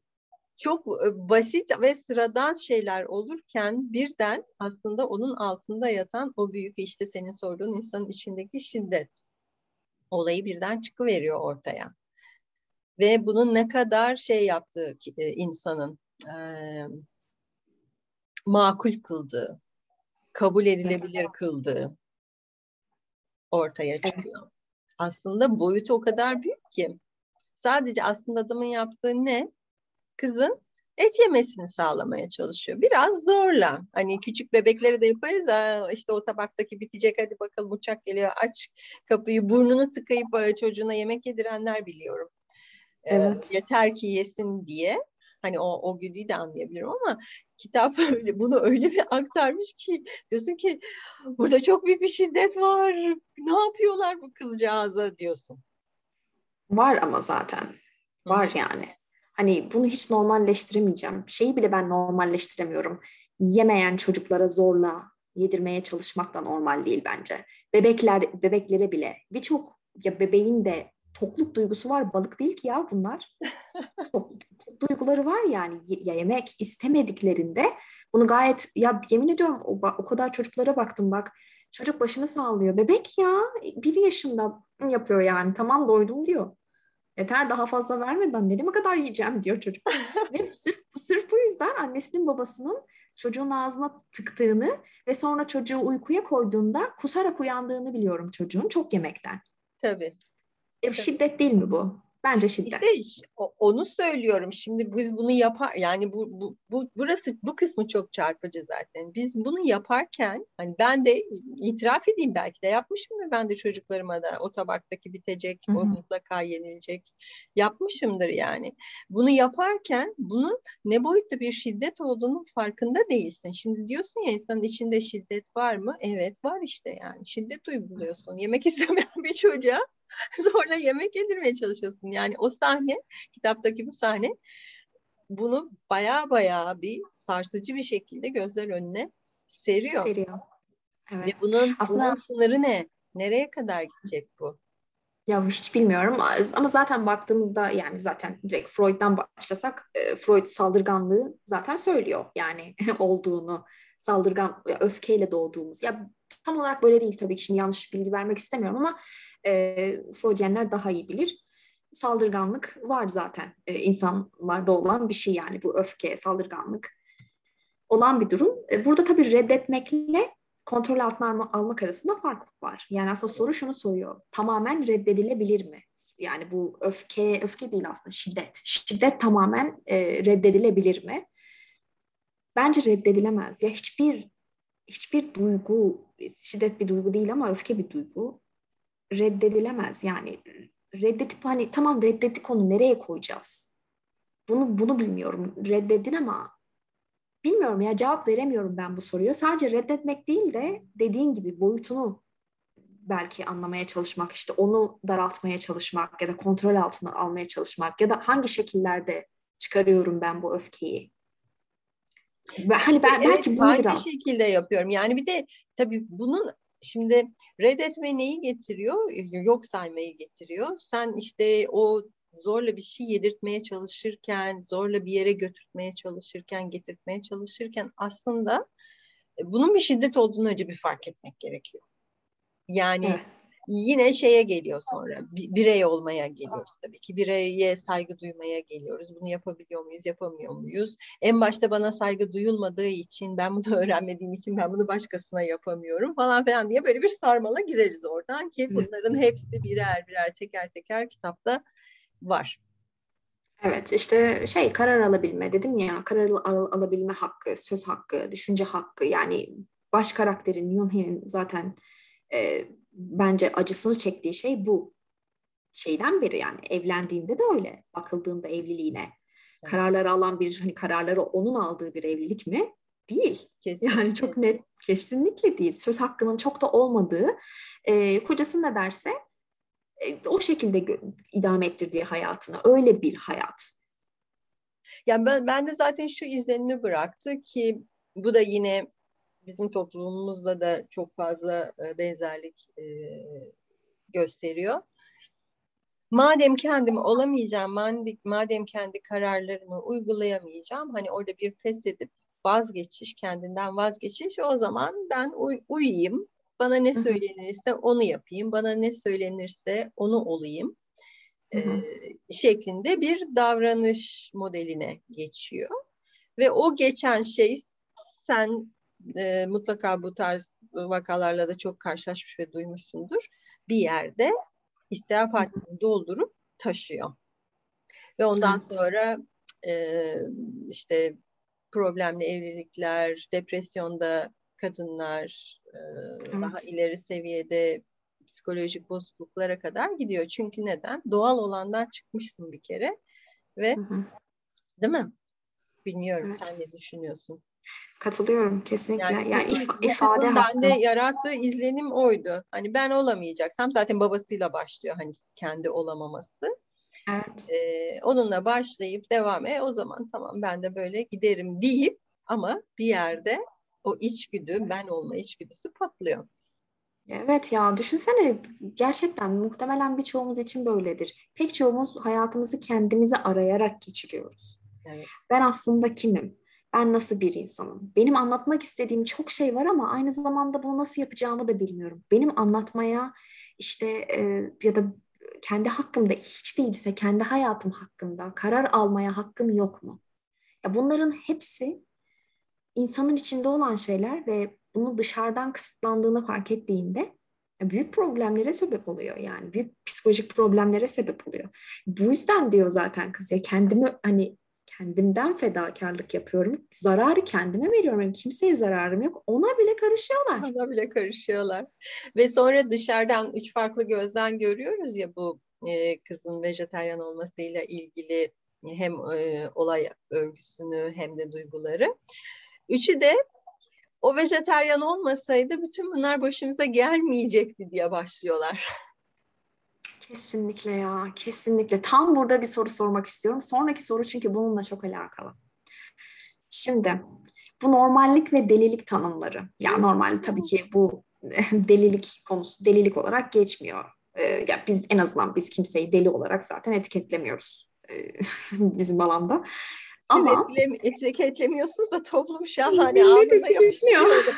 Speaker 2: çok basit ve sıradan şeyler olurken birden aslında onun altında yatan o büyük işte senin sorduğun insanın içindeki şiddet olayı birden çıkıveriyor ortaya. Ve bunun ne kadar şey yaptığı e, insanın e, makul kıldığı, kabul edilebilir kıldığı ortaya çıkıyor. Evet. Aslında boyutu o kadar büyük ki sadece aslında adamın yaptığı ne? Kızın et yemesini sağlamaya çalışıyor. Biraz zorla. Hani küçük bebeklere de yaparız. Ha, işte o tabaktaki bitecek hadi bakalım uçak geliyor aç kapıyı burnunu tıkayıp çocuğuna yemek yedirenler biliyorum. Ee, evet. Ee, yeter ki yesin diye. Hani o, o güdüyü de anlayabilirim ama kitap öyle bunu öyle bir aktarmış ki diyorsun ki burada çok büyük bir şiddet var. Ne yapıyorlar bu kızcağıza diyorsun.
Speaker 1: Var ama zaten. Var yani. Hani bunu hiç normalleştiremeyeceğim. Şeyi bile ben normalleştiremiyorum. Yemeyen çocuklara zorla yedirmeye çalışmak da normal değil bence. Bebekler bebeklere bile birçok ya bebeğin de tokluk duygusu var. Balık değil ki ya bunlar. Duyguları var yani. Ya yemek istemediklerinde bunu gayet ya yemin ediyorum o, o kadar çocuklara baktım bak. Çocuk başını sağlıyor. Bebek ya bir yaşında yapıyor yani. Tamam doydum diyor. Yeter daha fazla vermeden nereye kadar yiyeceğim diyor çocuk. ve sırf, sırf bu yüzden annesinin babasının çocuğun ağzına tıktığını ve sonra çocuğu uykuya koyduğunda kusarak uyandığını biliyorum çocuğun çok yemekten.
Speaker 2: Tabii.
Speaker 1: E, şiddet değil mi bu? Bence şiddet.
Speaker 2: İşte onu söylüyorum. Şimdi biz bunu yapar yani bu, bu, bu burası bu kısmı çok çarpıcı zaten. Biz bunu yaparken hani ben de itiraf edeyim belki de yapmışımdır ben de çocuklarıma da o tabaktaki bitecek, Hı-hı. o mutlaka yenilecek. Yapmışımdır yani. Bunu yaparken bunun ne boyutta bir şiddet olduğunun farkında değilsin. Şimdi diyorsun ya insanın içinde şiddet var mı? Evet var işte yani. Şiddet uyguluyorsun. Yemek istemeyen bir çocuğa zorla yemek yedirmeye çalışıyorsun. Yani o sahne, kitaptaki bu sahne bunu baya baya bir sarsıcı bir şekilde gözler önüne seriyor.
Speaker 1: Seriyor.
Speaker 2: Evet. Ve bunun, Aslında... bunun sınırı ne? Nereye kadar gidecek bu?
Speaker 1: Ya hiç bilmiyorum ama zaten baktığımızda yani zaten direkt Freud'dan başlasak e, Freud saldırganlığı zaten söylüyor yani olduğunu saldırgan öfkeyle doğduğumuz ya tam olarak böyle değil tabii ki şimdi yanlış bilgi vermek istemiyorum ama e, Freudyenler daha iyi bilir. Saldırganlık var zaten e, insanlarda olan bir şey yani bu öfke, saldırganlık olan bir durum. E, burada tabii reddetmekle kontrol altına almak arasında fark var. Yani aslında soru şunu soruyor. Tamamen reddedilebilir mi? Yani bu öfke, öfke değil aslında şiddet. Şiddet tamamen e, reddedilebilir mi? Bence reddedilemez. Ya hiçbir hiçbir duygu, şiddet bir duygu değil ama öfke bir duygu reddedilemez. Yani reddetip hani tamam reddettik onu nereye koyacağız? Bunu bunu bilmiyorum. Reddedin ama bilmiyorum ya cevap veremiyorum ben bu soruya. Sadece reddetmek değil de dediğin gibi boyutunu belki anlamaya çalışmak, işte onu daraltmaya çalışmak ya da kontrol altına almaya çalışmak ya da hangi şekillerde çıkarıyorum ben bu öfkeyi?
Speaker 2: Hani ben evet, belki bunu hangi biraz şekilde yapıyorum. Yani bir de tabii bunun Şimdi reddetme neyi getiriyor? Yok saymayı getiriyor. Sen işte o zorla bir şey yedirtmeye çalışırken, zorla bir yere götürtmeye çalışırken, getirtmeye çalışırken aslında e, bunun bir şiddet olduğunu önce bir fark etmek gerekiyor. Yani evet. Yine şeye geliyor sonra birey olmaya geliyoruz tabii ki. Bireye saygı duymaya geliyoruz. Bunu yapabiliyor muyuz yapamıyor muyuz? En başta bana saygı duyulmadığı için ben bunu öğrenmediğim için ben bunu başkasına yapamıyorum falan filan diye böyle bir sarmala gireriz oradan ki bunların hepsi birer birer teker teker kitapta var.
Speaker 1: Evet işte şey karar alabilme dedim ya karar al- alabilme hakkı, söz hakkı, düşünce hakkı. Yani baş karakterin Yunhe'nin zaten e, bence acısını çektiği şey bu. Şeyden beri yani evlendiğinde de öyle bakıldığında evliliğine. Evet. Kararları alan bir hani kararları onun aldığı bir evlilik mi? Değil. Kesinlikle. Yani çok net kesinlikle değil. Söz hakkının çok da olmadığı e, kocası ne derse e, o şekilde idame ettirdiği hayatını. Öyle bir hayat.
Speaker 2: Yani ben, ben de zaten şu izlenimi bıraktı ki bu da yine bizim toplumumuzla da çok fazla e, benzerlik e, gösteriyor. Madem kendim olamayacağım, madem kendi kararlarımı uygulayamayacağım, hani orada bir pes edip vazgeçiş, kendinden vazgeçiş, o zaman ben uy uyuyayım, bana ne söylenirse onu yapayım, bana ne söylenirse onu olayım e, şeklinde bir davranış modeline geçiyor. Ve o geçen şey sen e, mutlaka bu tarz vakalarla da çok karşılaşmış ve duymuşsundur. Bir yerde istihap hattını doldurup taşıyor. Ve ondan sonra e, işte problemli evlilikler, depresyonda kadınlar, e, evet. daha ileri seviyede psikolojik bozukluklara kadar gidiyor. Çünkü neden? Doğal olandan çıkmışsın bir kere ve hı hı. değil mi? Bilmiyorum evet. sen ne düşünüyorsun?
Speaker 1: Katılıyorum kesinlikle. Yani, yani if- ifade
Speaker 2: bende yarattığı izlenim oydu. Hani ben olamayacaksam zaten babasıyla başlıyor hani kendi olamaması.
Speaker 1: Evet.
Speaker 2: Ee, onunla başlayıp devam et. O zaman tamam ben de böyle giderim deyip ama bir yerde o içgüdü, ben olma içgüdüsü patlıyor.
Speaker 1: Evet ya düşünsene gerçekten muhtemelen birçoğumuz için böyledir. Pek çoğumuz hayatımızı kendimizi arayarak geçiriyoruz. Evet. Ben aslında kimim? Ben nasıl bir insanım? Benim anlatmak istediğim çok şey var ama aynı zamanda bunu nasıl yapacağımı da bilmiyorum. Benim anlatmaya işte e, ya da kendi hakkımda hiç değilse kendi hayatım hakkında karar almaya hakkım yok mu? Ya bunların hepsi insanın içinde olan şeyler ve bunu dışarıdan kısıtlandığını fark ettiğinde büyük problemlere sebep oluyor yani büyük psikolojik problemlere sebep oluyor. Bu yüzden diyor zaten kız ya kendimi hani kendimden fedakarlık yapıyorum. Zararı kendime veriyorum. Yani kimseye zararım yok. Ona bile karışıyorlar.
Speaker 2: Ona bile karışıyorlar. Ve sonra dışarıdan üç farklı gözden görüyoruz ya bu e, kızın vejeteryan olmasıyla ilgili hem e, olay örgüsünü hem de duyguları. Üçü de o vejeteryan olmasaydı bütün bunlar başımıza gelmeyecekti diye başlıyorlar.
Speaker 1: Kesinlikle ya, kesinlikle. Tam burada bir soru sormak istiyorum. Sonraki soru çünkü bununla çok alakalı. Şimdi bu normallik ve delilik tanımları. Ya normal tabii ki bu delilik konusu delilik olarak geçmiyor. Ee, ya biz en azından biz kimseyi deli olarak zaten etiketlemiyoruz e, bizim alanda.
Speaker 2: Ama etiketlemiyorsunuz da toplum şahane anında yapıştırıyor.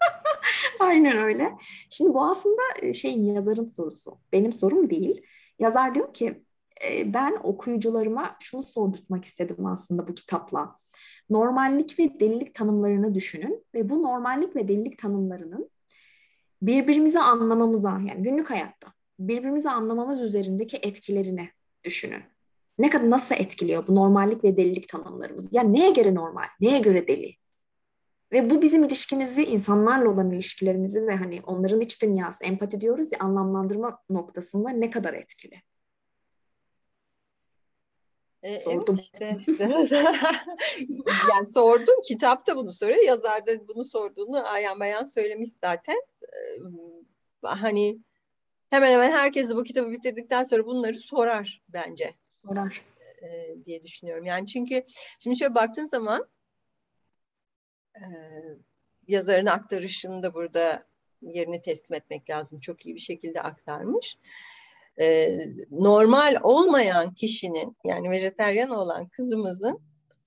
Speaker 1: Aynen öyle. Şimdi bu aslında e, şeyin yazarın sorusu. Benim sorum değil. Yazar diyor ki e, ben okuyucularıma şunu sordurtmak istedim aslında bu kitapla. Normallik ve delilik tanımlarını düşünün ve bu normallik ve delilik tanımlarının birbirimizi anlamamıza yani günlük hayatta birbirimizi anlamamız üzerindeki etkilerini düşünün ne kadar nasıl etkiliyor bu normallik ve delilik tanımlarımız? Yani neye göre normal, neye göre deli? Ve bu bizim ilişkimizi, insanlarla olan ilişkilerimizi ve hani onların iç dünyası, empati diyoruz ya anlamlandırma noktasında ne kadar etkili?
Speaker 2: E, Sordum. Evet işte. yani sordum, kitapta bunu soruyor, yazar da bunu sorduğunu ayan bayan söylemiş zaten. Ee, hani hemen hemen herkes bu kitabı bitirdikten sonra bunları sorar bence
Speaker 1: sorar
Speaker 2: e, diye düşünüyorum. Yani çünkü şimdi şöyle baktığın zaman e, yazarın aktarışını da burada yerini teslim etmek lazım. Çok iyi bir şekilde aktarmış. E, normal olmayan kişinin yani vejeteryan olan kızımızın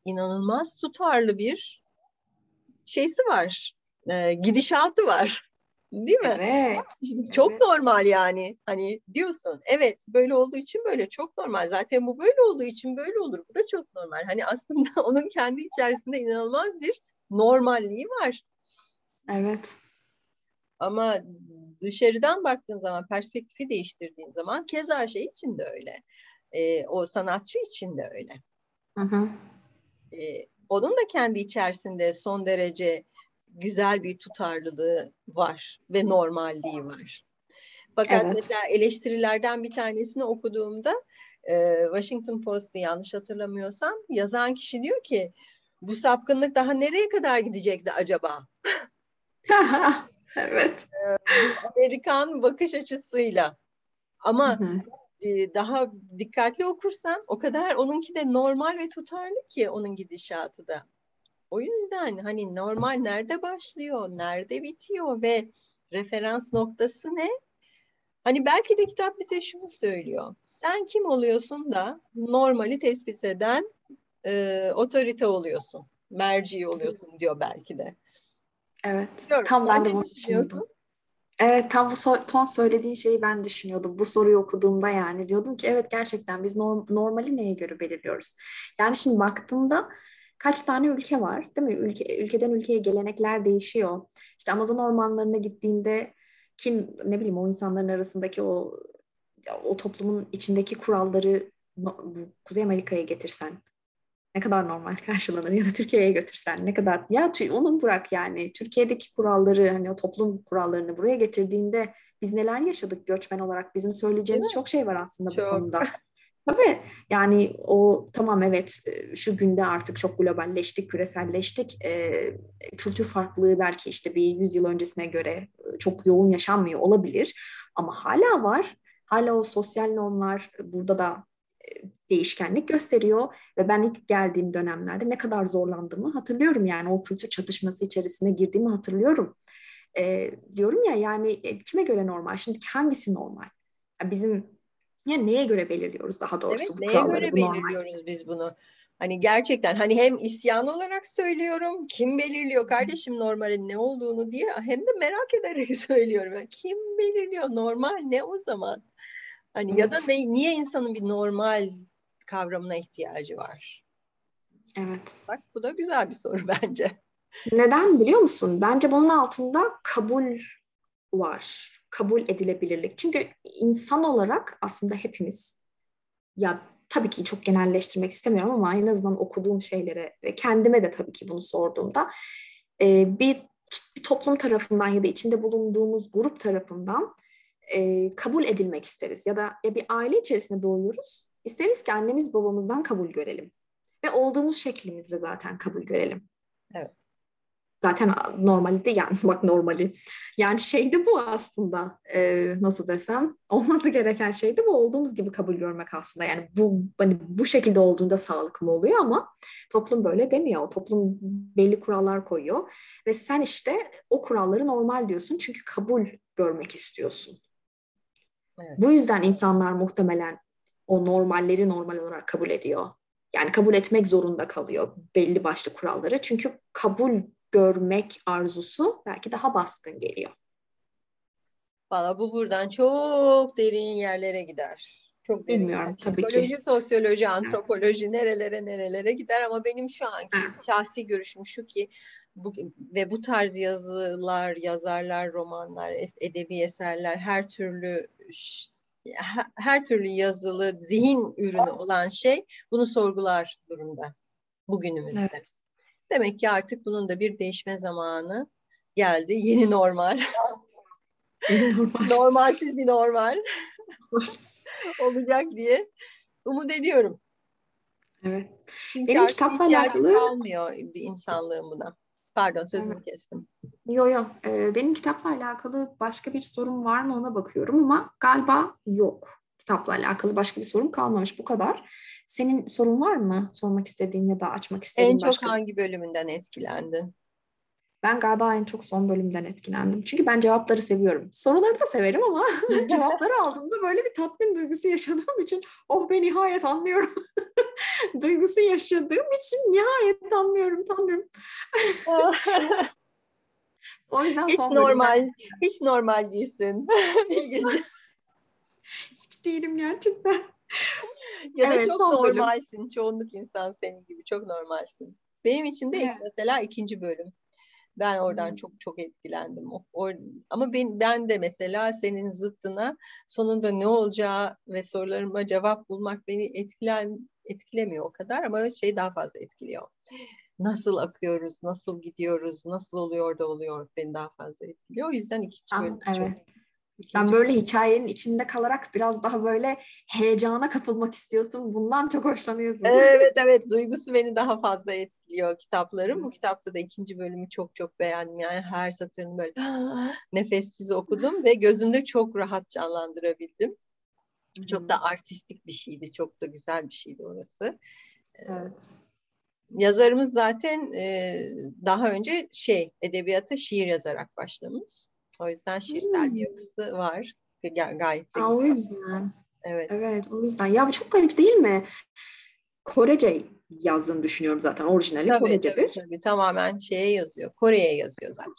Speaker 2: inanılmaz tutarlı bir şeysi var. E, gidişatı var. Değil mi?
Speaker 1: Evet.
Speaker 2: Çok
Speaker 1: evet.
Speaker 2: normal yani. Hani diyorsun evet böyle olduğu için böyle çok normal. Zaten bu böyle olduğu için böyle olur. Bu da çok normal. Hani aslında onun kendi içerisinde inanılmaz bir normalliği var.
Speaker 1: Evet.
Speaker 2: Ama dışarıdan baktığın zaman, perspektifi değiştirdiğin zaman keza şey için de öyle. Ee, o sanatçı için de öyle.
Speaker 1: Hı hı.
Speaker 2: Ee, onun da kendi içerisinde son derece güzel bir tutarlılığı var ve normalliği var. Fakat
Speaker 1: Evet.
Speaker 2: mesela eleştirilerden bir tanesini okuduğumda e, Washington Post'u yanlış hatırlamıyorsam yazan kişi diyor ki bu sapkınlık daha nereye kadar gidecekti acaba?
Speaker 1: evet.
Speaker 2: Amerikan bakış açısıyla. Ama
Speaker 1: Hı hı.
Speaker 2: e, daha dikkatli okursan o kadar onunki de normal ve tutarlı ki onun gidişatı da. O yüzden hani normal nerede başlıyor, nerede bitiyor ve referans noktası ne? Hani belki de kitap bize şunu söylüyor. Sen kim oluyorsun da normali tespit eden e, otorite oluyorsun, merci oluyorsun diyor belki de.
Speaker 1: Evet.
Speaker 2: Bilmiyorum,
Speaker 1: Tam ben de bunu düşünüyordum. Evet tam bu so- ton söylediğin şeyi ben düşünüyordum. Bu soruyu okuduğumda yani diyordum ki evet gerçekten biz norm- normali neye göre belirliyoruz? Yani şimdi baktığımda kaç tane ülke var değil mi? Ülke, ülkeden ülkeye gelenekler değişiyor. İşte Amazon ormanlarına gittiğinde kim ne bileyim o insanların arasındaki o o toplumun içindeki kuralları Kuzey Amerika'ya getirsen ne kadar normal karşılanır ya da Türkiye'ye götürsen ne kadar ya onu bırak yani Türkiye'deki kuralları hani o toplum kurallarını buraya getirdiğinde biz neler yaşadık göçmen olarak bizim söyleyeceğimiz çok şey var aslında bu
Speaker 2: Çok.
Speaker 1: konuda. Tabii yani o tamam evet e, şu günde artık çok globalleştik, küreselleştik. E, kültür farklılığı belki işte bir yüzyıl öncesine göre e, çok yoğun yaşanmıyor olabilir. Ama hala var. Hala o sosyal normlar burada da e, değişkenlik gösteriyor ve ben ilk geldiğim dönemlerde ne kadar zorlandığımı hatırlıyorum yani o kültür çatışması içerisine girdiğimi hatırlıyorum. E, diyorum ya yani e, kime göre normal? Şimdi hangisi normal? Ya bizim ya neye göre belirliyoruz daha doğrusu
Speaker 2: Evet,
Speaker 1: bu
Speaker 2: neye
Speaker 1: kuralları,
Speaker 2: göre
Speaker 1: bu normal?
Speaker 2: belirliyoruz biz bunu? Hani gerçekten hani hem isyan olarak söylüyorum, kim belirliyor kardeşim normalin ne olduğunu diye hem de merak ederek söylüyorum. Yani Kim belirliyor normal ne o zaman? Hani ya da
Speaker 1: Evet.
Speaker 2: ne, niye insanın bir normal kavramına ihtiyacı var?
Speaker 1: Evet.
Speaker 2: Bak bu da güzel bir soru bence.
Speaker 1: Neden biliyor musun? Bence bunun altında kabul var. Kabul edilebilirlik. Çünkü insan olarak aslında hepimiz ya tabii ki çok genelleştirmek istemiyorum ama en azından okuduğum şeylere ve kendime de tabii ki bunu sorduğumda e, bir, bir toplum tarafından ya da içinde bulunduğumuz grup tarafından e, kabul edilmek isteriz. Ya da ya bir aile içerisinde doğuyoruz. İsteriz ki annemiz babamızdan kabul görelim. Ve olduğumuz şeklimizle zaten kabul görelim.
Speaker 2: Evet.
Speaker 1: Zaten normali de yani bak normali. Yani şey de bu aslında e, nasıl desem olması gereken şey de bu olduğumuz gibi kabul görmek aslında. Yani bu hani bu şekilde olduğunda sağlıklı oluyor ama toplum böyle demiyor. Toplum belli kurallar koyuyor ve sen işte o kuralları normal diyorsun çünkü kabul görmek istiyorsun.
Speaker 2: Evet.
Speaker 1: Bu yüzden insanlar muhtemelen o normalleri normal olarak kabul ediyor. Yani kabul etmek zorunda kalıyor belli başlı kuralları. Çünkü kabul görmek arzusu belki daha baskın geliyor.
Speaker 2: Valla bu buradan çok derin yerlere gider. Çok derin.
Speaker 1: Bilmiyorum,
Speaker 2: Yani
Speaker 1: tabii ki.
Speaker 2: Psikoloji, sosyoloji, antropoloji nerelere nerelere gider ama benim şu anki
Speaker 1: Evet.
Speaker 2: şahsi görüşüm şu ki bu, ve bu tarz yazılar, yazarlar, romanlar, edebi eserler her türlü her türlü yazılı zihin ürünü olan şey bunu sorgular durumda bugünümüzde.
Speaker 1: Evet.
Speaker 2: Demek ki artık bunun da bir değişme zamanı geldi. Yeni normal.
Speaker 1: Normal.
Speaker 2: Normalsiz bir normal olacak diye umut ediyorum.
Speaker 1: evet.
Speaker 2: Çünkü
Speaker 1: Benim kitapla alakalı-
Speaker 2: kalmıyor insanlığın buna. Pardon sözünü kestim.
Speaker 1: Yo yo. Ee, benim kitapla alakalı başka bir sorum var mı ona bakıyorum ama galiba yok. Kitapla alakalı başka bir sorum kalmamış bu kadar. Senin sorun var mı? Sormak istediğin ya da açmak istediğin
Speaker 2: En çok
Speaker 1: başka?
Speaker 2: hangi bölümünden etkilendin?
Speaker 1: Ben galiba en çok son bölümden etkilendim. Çünkü ben cevapları seviyorum. Soruları da severim ama cevapları aldığımda böyle bir tatmin duygusu yaşadığım için oh be nihayet anlıyorum. duygusu yaşadığım için nihayet anlıyorum tanrım. O yüzden
Speaker 2: hiç
Speaker 1: son
Speaker 2: normal,
Speaker 1: bölümden...
Speaker 2: hiç normal değilsin.
Speaker 1: hiç değilim gerçekten.
Speaker 2: ya da evet, çok normalsin. Bölüm. Çoğunluk insan senin gibi çok normalsin. Benim için de evet. mesela ikinci bölüm. Ben oradan hmm. çok çok etkilendim. O, o, ama ben, ben de mesela senin zıttına sonunda ne olacağı ve sorularıma cevap bulmak beni etkilen etkilemiyor o kadar ama şey daha fazla etkiliyor. Nasıl akıyoruz, nasıl gidiyoruz, nasıl oluyor da oluyor beni daha fazla etkiliyor. O yüzden ikinci bölüm
Speaker 1: evet. çok sen böyle hikayenin içinde kalarak biraz daha böyle heyecana kapılmak istiyorsun. Bundan çok hoşlanıyorsun.
Speaker 2: Evet evet duygusu beni daha fazla etkiliyor kitaplarım. Bu kitapta da ikinci bölümü çok çok beğendim. Yani her satırını böyle nefessiz okudum ve gözümde çok rahat canlandırabildim. Çok da artistik bir şeydi. Çok da güzel bir şeydi orası.
Speaker 1: Ee, evet.
Speaker 2: Yazarımız zaten daha önce şey edebiyata şiir yazarak başlamış. O yüzden şiirsel bir hmm. yapısı var. Gayet de
Speaker 1: Aa, O yüzden. Evet. Evet o yüzden. Ya bu çok garip değil mi? Korece yazdığını düşünüyorum zaten. Orijinali tabii, Korecedir.
Speaker 2: Tabii, tabii. Tamamen şeye yazıyor. Kore'ye yazıyor zaten.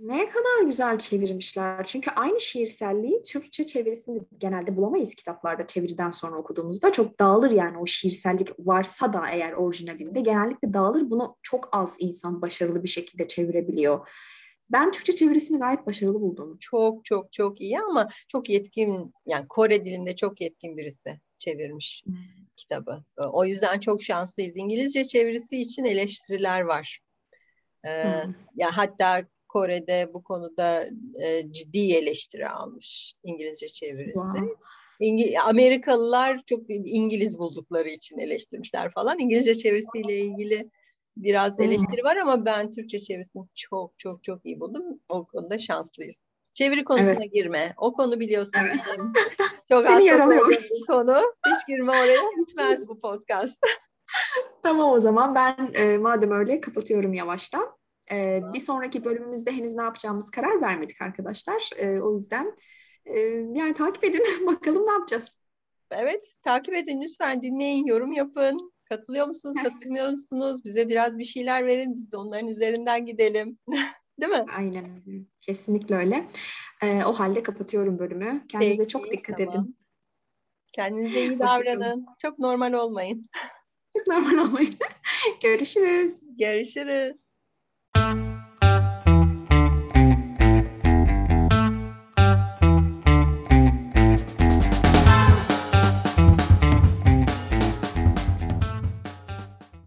Speaker 1: Ne kadar güzel çevirmişler. Çünkü aynı şiirselliği Türkçe çevirisinde genelde bulamayız kitaplarda çeviriden sonra okuduğumuzda. Çok dağılır yani o şiirsellik varsa da eğer orijinalinde genellikle dağılır. Bunu çok az insan başarılı bir şekilde çevirebiliyor. Ben Türkçe çevirisini gayet başarılı buldum.
Speaker 2: Çok çok çok iyi ama çok yetkin yani Kore dilinde çok yetkin birisi çevirmiş hmm. kitabı. O yüzden çok şanslıyız. İngilizce çevirisi için eleştiriler var. Ee, hmm. Ya hatta Kore'de bu konuda e, ciddi eleştiri almış İngilizce çevirisi. Wow. İngi Amerikalılar çok İngiliz buldukları için eleştirmişler falan. İngilizce çevirisiyle ilgili biraz eleştiri var ama ben Türkçe çevirisini çok çok çok iyi buldum. O konuda şanslıyız. Çeviri konusuna evet. girme. O konu biliyorsun. Evet. çok Seni yaralıyor. konu. Hiç girme oraya. Bitmez bu podcast.
Speaker 1: tamam o zaman ben e, madem öyle kapatıyorum yavaştan. E, bir sonraki bölümümüzde henüz ne yapacağımız karar vermedik arkadaşlar. E, o yüzden e, yani takip edin. Bakalım ne yapacağız.
Speaker 2: Evet takip edin lütfen dinleyin yorum yapın. Katılıyor musunuz, katılmıyor musunuz? Bize biraz bir şeyler verin, biz de onların üzerinden gidelim. Değil mi?
Speaker 1: Aynen öyle. Kesinlikle öyle. Ee, o halde kapatıyorum bölümü. Kendinize Peki, çok dikkat tamam. edin.
Speaker 2: Kendinize iyi davranın. Çok normal olmayın.
Speaker 1: Çok normal olmayın. Görüşürüz.
Speaker 2: Görüşürüz. Thank you.